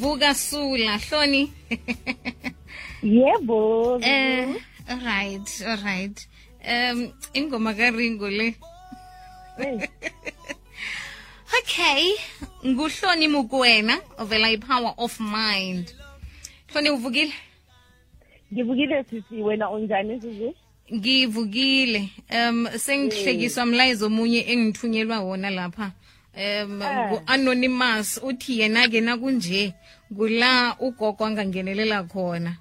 vuka sula hloni. Yebo eh alright alright. Um ingoma karingo le. Okay nguhloni mukwena ovela i-power of mind. Hloni uvukile? Ngivukile sisi wena unjani sisi? Ngivukile. Um sengihlekiswa mlayezo omunye engithunyelwa wona lapha. Um Ah. ngu-anonymous uthi yena-ke nakunje kula ugogo angangenelela khona.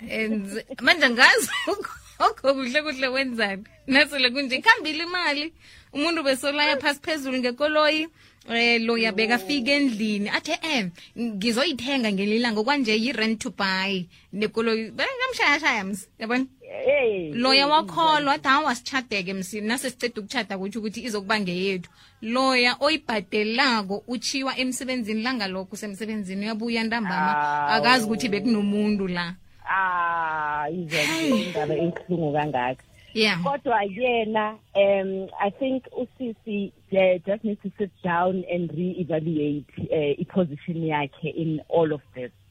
And manje angazi ugogo kuhle kuhle wenzani. Nasele kunje ikhambile imali. Umuntu besolaya phasi phezulu ngekoloyi eh lo yabeka fika endlini. Athe eh ngizoyithenga ngelilanga kwanje yi-rent to buy nekoloyi. Kamshayashaya msi yabona? Hey loya wakholwa wathi hawa sitshadeke msini nasesiceda ukutshada kutsho ukuthi izokuba ngeyethu. Loya oyibhadelako uchiwa emsebenzini langalokho usemsebenzini uyabuya ntambama Awu. akazi ukuthi bekunomuntu la. Ah izo indaba ebuhlungu kangaka. Yeah. Kodwa yena um i think usisi uh, just needs to sit down and re-evaluate uh, i-position yakhe in all of this. Hmm.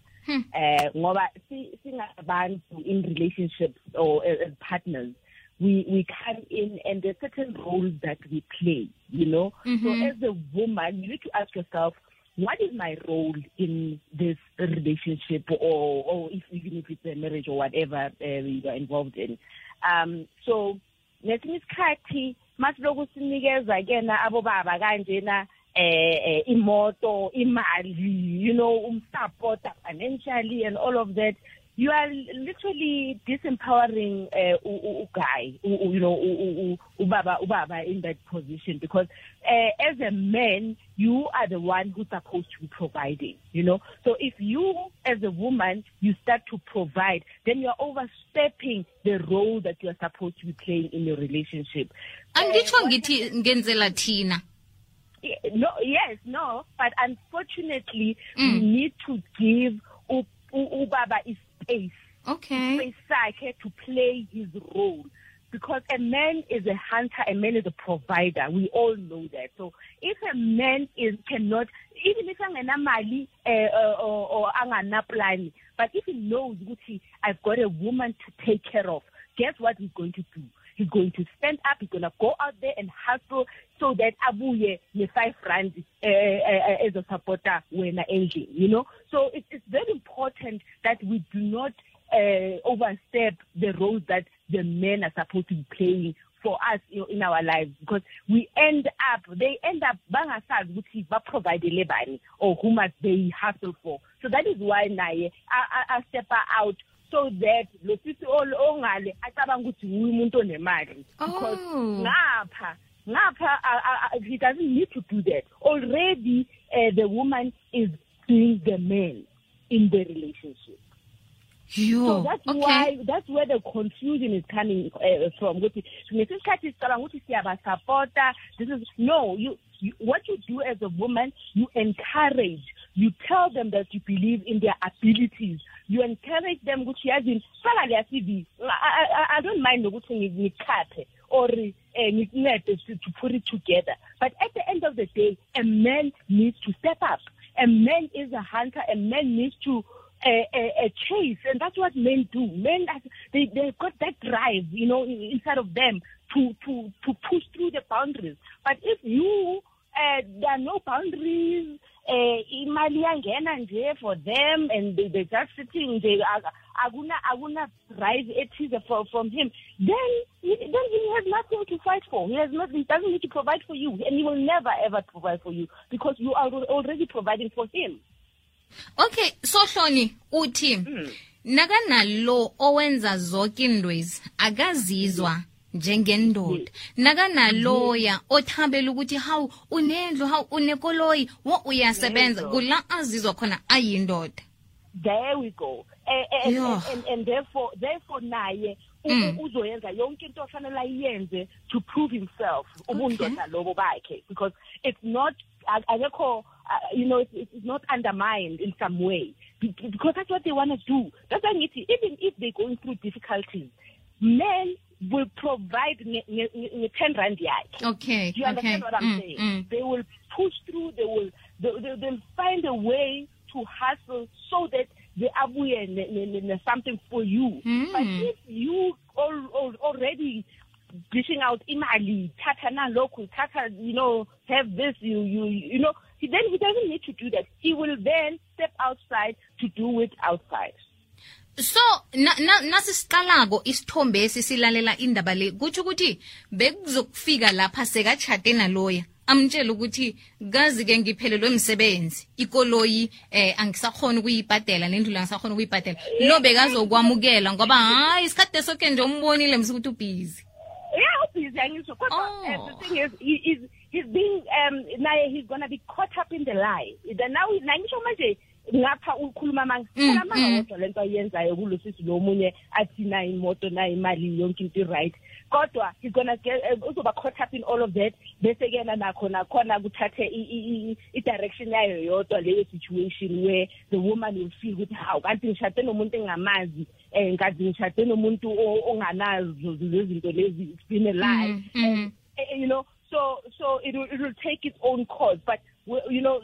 Eh ngoba si- singabantu in relationships or as partners. We we come in and there's certain roles that we play you know? So Mhm. as a woman you need to ask yourself what is my role in this relationship or or if even if it's a marriage or whatever uh, you are involved in? Um so ngesinye isikhathi masiloku sinikeza kena abobaba kanjena eh eh, imoto imali you know umsupporta financially and all of that. You are literally disempowering uh, u- u- uguy u- u- you know ubaba ubaba in that position because uh, as a man you are the one who's supposed to be providing you know. So if you as a woman you start to provide then you're overstepping the role that you are supposed to be playing in your relationship. Angitsho ngithi ngenzela thina no yes no but unfortunately Mm. we need to give u- u- ubaba a space. Okay. Space sakhe to play his role. Because a man is a hunter a man is a provider. We all know that. So if a man is cannot even if angenamali uh, uh, or, or anganaplan but if he knows i've got a woman to take care of guess what he's going to do he's going to stand up he's going to go out there and hustle so that abuye ne-five rand uh, uh, as a supporter wena endlini you know? So it, it's very important that we do not uh, overstep the roles that the men are supposed to be playing for us you know, in our lives because we end up they end up bangasazi ukuthi baprovidele bani or who must they hustle for. So that is why a- a step out so that lo sisi ongale acabanga ukuthi nguye umuntu onemali. Because Oh. ngapha ngapha he doesn't need to do that. Already uh, the woman is being the man in the relationship. So yo that's okay. why that's where the confusion is coming uh, from. Ukuthi ngesikhathi sicabanga ukuthi siyabasupporta this is no you, you what you do as a woman you encourage you tell them that you believe in their abilities. You encourage them yazini faka leya CV I, I, I don't mind nokuthi ngi- ngikhaphe or eh, ngikuncede to, put it together. But at the end of the day a man needs to step up. A man is a hunter. A man needs to a, a chase, and that's what men do. Men, they they've got that drive, you know, inside of them to to to push through the boundaries. But if you uh, there are no boundaries, uh, imali yangena nje for them, and they, they're just sitting there. Aguna aguna drive ethize from from him. Then he, then he has nothing to fight for. He has not. He doesn't need to provide for you, and he will never ever provide for you because you are already providing for him. okay so hloni uthi nakanalo owenza zonke indwezi akazizwa njengendoda. Nakanaloya othabela ukuthi hawu unendlu hawu unekoloyi wo uyasebenza. Yebo. kula azizwa khona ayindoda. There we go. Eh, eh, and, Yeah. and, and therefore therefore naye u- Mm. uzoyenza yonke into ofanele ayenze to prove himself ubundoda lobo bakhe. Because it's not a- akekho uh, you know it's, it's not undermined in some way. Be- because that's what they want to do. That's why ngithi even if they're going through difficulties men will provide nge-10 rand yakhe okay do you understand okay what I'm Mm, saying? mm. They will push through. They will. They, they, they'll find a way to hustle so that they abuye something for you. Mm. But if you al- al- already dishing out imali, tata na local, tata, you know, have this, you, you, you know, he, then he doesn't need to do that. He will then step outside to do it outside. So na, na, nasisiqalako isithombe esisilalela indaba le kutsho ukuthi bekuzokufika lapha sekatshate naloya amtshela ukuthi kazi-ke ngiphelelwe msebenzi ikoloyi eh angisakhona ukuyibhadela nendlu angisakhona ukuyibhadela lo bekazokwamukela ngoba hayi isikhathi esokhe nje umbonile mse ukuthi ubhizi Yeah, busy angisho. Kodwa Oh. uh, the thing is, he is he's being um naye he's gonna be caught up in the lie. Then now nangisho manje ngapha ukhuluma manje Mm, phela manga mm. kodwa lento ayenzayo kulo sisi lo munye athi na imoto na imali yonke into right kodwa he's gonna get uh, uzoba caught up in all of that bese kena nakho nakhona kuthathe i- i- i- i-direction yayo yodwa leyo situation where the woman will feel ukuthi hawu kanti ngishade nomuntu engamazi um kanti ngishade nomuntu o- onganazo lezinto lezi it's been a lie Mhm, mhm. Eh, you know so so it will, it will take its own course but we- you know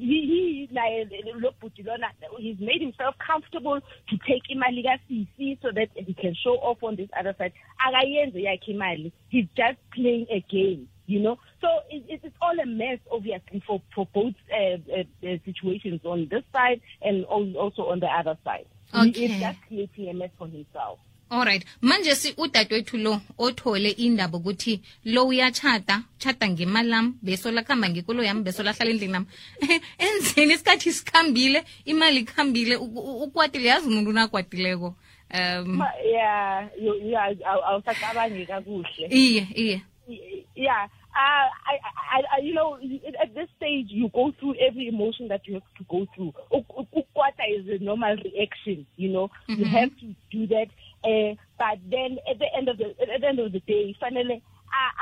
he he naye lo bhuti lona he's made himself comfortable to take imali kasisi so that he can show off on this other side. Akayenze yakhe imali. He's just playing a game you know? So it, it, it's all a mess obviously for for both uh, uh, uh, situations on this side and al- also on the other side. He is just creating a mess for himself alright manje si udadewethu lo othole indaba ukuthi lo uyachata chata ngemali lami besolakuhamba ngekolo yami besolahlala endlini lami enzeni isikhathi sikhambile imali ikhambile ukwatile. Yazi umuntu unakwatileko. Um aw- awusacabangi kakuhle. Iye iye. Yeah uh, I, I, I, you know, at this stage, you go through every emotion that you have to go through. Uk- uk- Ukwata is a normal reaction, you know. You Mhm. have to do that. Uh, but then at the end of the at the end of the day, finally,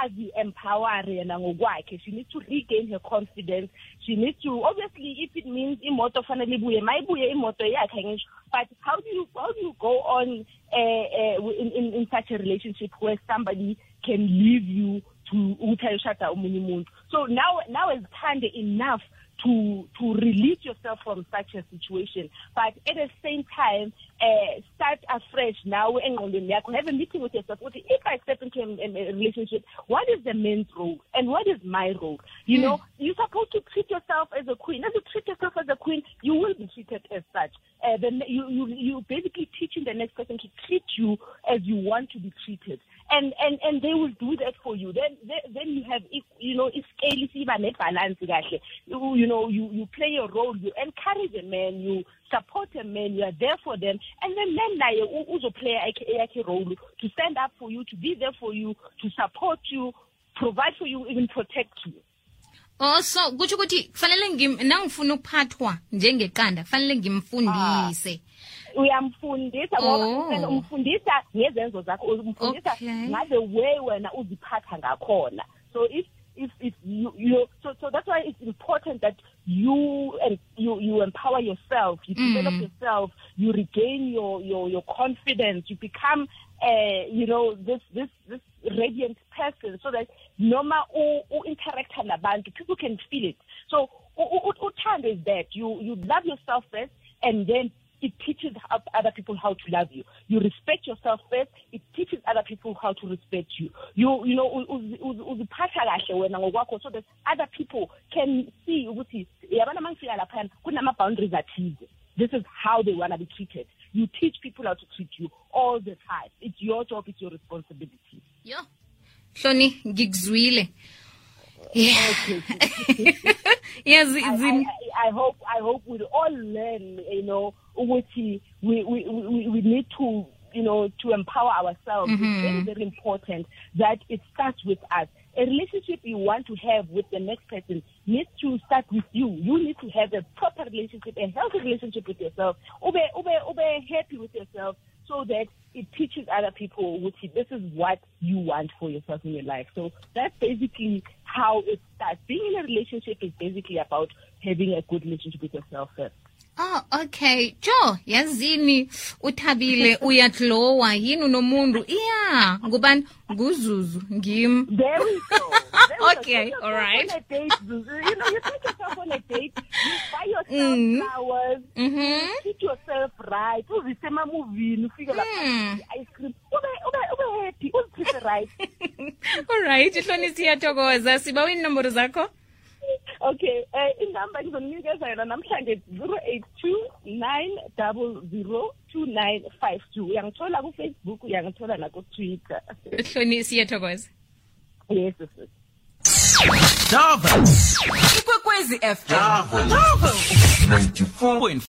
as you empower yena ngokwakhe, she needs to regain her confidence. She needs to obviously, if it means imoto fanele ibuye, mayibuye imoto yakhe ngisho. But how do you how do you go on uh, uh, in, in in such a relationship where somebody can leave you ukuthi ayoshada omunye umuntu. So now now is kind enough to to release yourself from such a situation. But at the same time uh, start afresh now engqondweni yakho. Have a meeting with yourself. Ukuthi if i step into a, a, a relationship what is the man's role and what is my role? You Mm. know you're supposed to treat yourself as a queen. As you treat yourself as a queen you will be treated as such uh, then you you you basically teaching the next person to treat you as you want to be treated. And and and they will do that for you. Then then, then you have you know nebalance kahle. You, you know you you play your role you encourage a man you support a man you are there for them. And then man naye yakhe yakhe role to stand up for you to be there for you to support you provide for you even protect you oh so kutsho ukuthi kufanele ngim nangifuna ukuphathwa njengeqanda kufanele ngimfundise uyamfundisa Oh. ngoba umfundisa ngezenzo zakho umfundisa Okay. ngale way wena uziphatha ngakhona so if if if you you so so that's why it's important that you and you you empower yourself you Mm. develop yourself you regain your your your confidence you become uh you know this this this radiant person so that noma u interact nabantu people can feel it so uthando is that you you love yourself first and then it teaches other people how to love you. You respect yourself first. It teaches other people how to respect you. You you know uziphatha kahle wena ngokwakho so that other people can see ukuthi yabona kunama boundaries. This is how they want to be treated. You teach people how to treat you all the time. It's your job. It's your responsibility. yo hloni ngikuzwile yeah yazi I, zin- I, I hope I hope we'll all learn, you know, we, we, we, we need to, you know, to empower ourselves. Mhm. It's very, very important that it starts with us. A relationship you want to have with the next person needs to start with you. You need to have a proper relationship, a healthy relationship with yourself. Ube, ube, ube happy with yourself so that it teaches other people which this is what you want for yourself in your life. So that's basically how it starts. Being in a relationship is basically about having a good relationship with yourself first. Oh okay. Jo yazini uthabile uyadlowa yini unomuntu? Iya ngubani? Nguzuzu ngim. There we go. You Okay, all right. On a date, you know, you take yourself on a date, you buy yourself Mm. flowers, Mhm. treat yourself right, uzise ufike lapha, Mm. ice cream, ube, ube, ube happy, right. alright ihloni siyathokoza. Sibawini iinomboro zakho okay eh, um inamba ngizoninikeza yona namhlanje zero eight two nine double zero two nine five two uyangithola kufacebook uyangithola nakutwitter hlonisi iyathokoza yes Dava. Ikwekwezi FM. Dava. Dava. 94.5.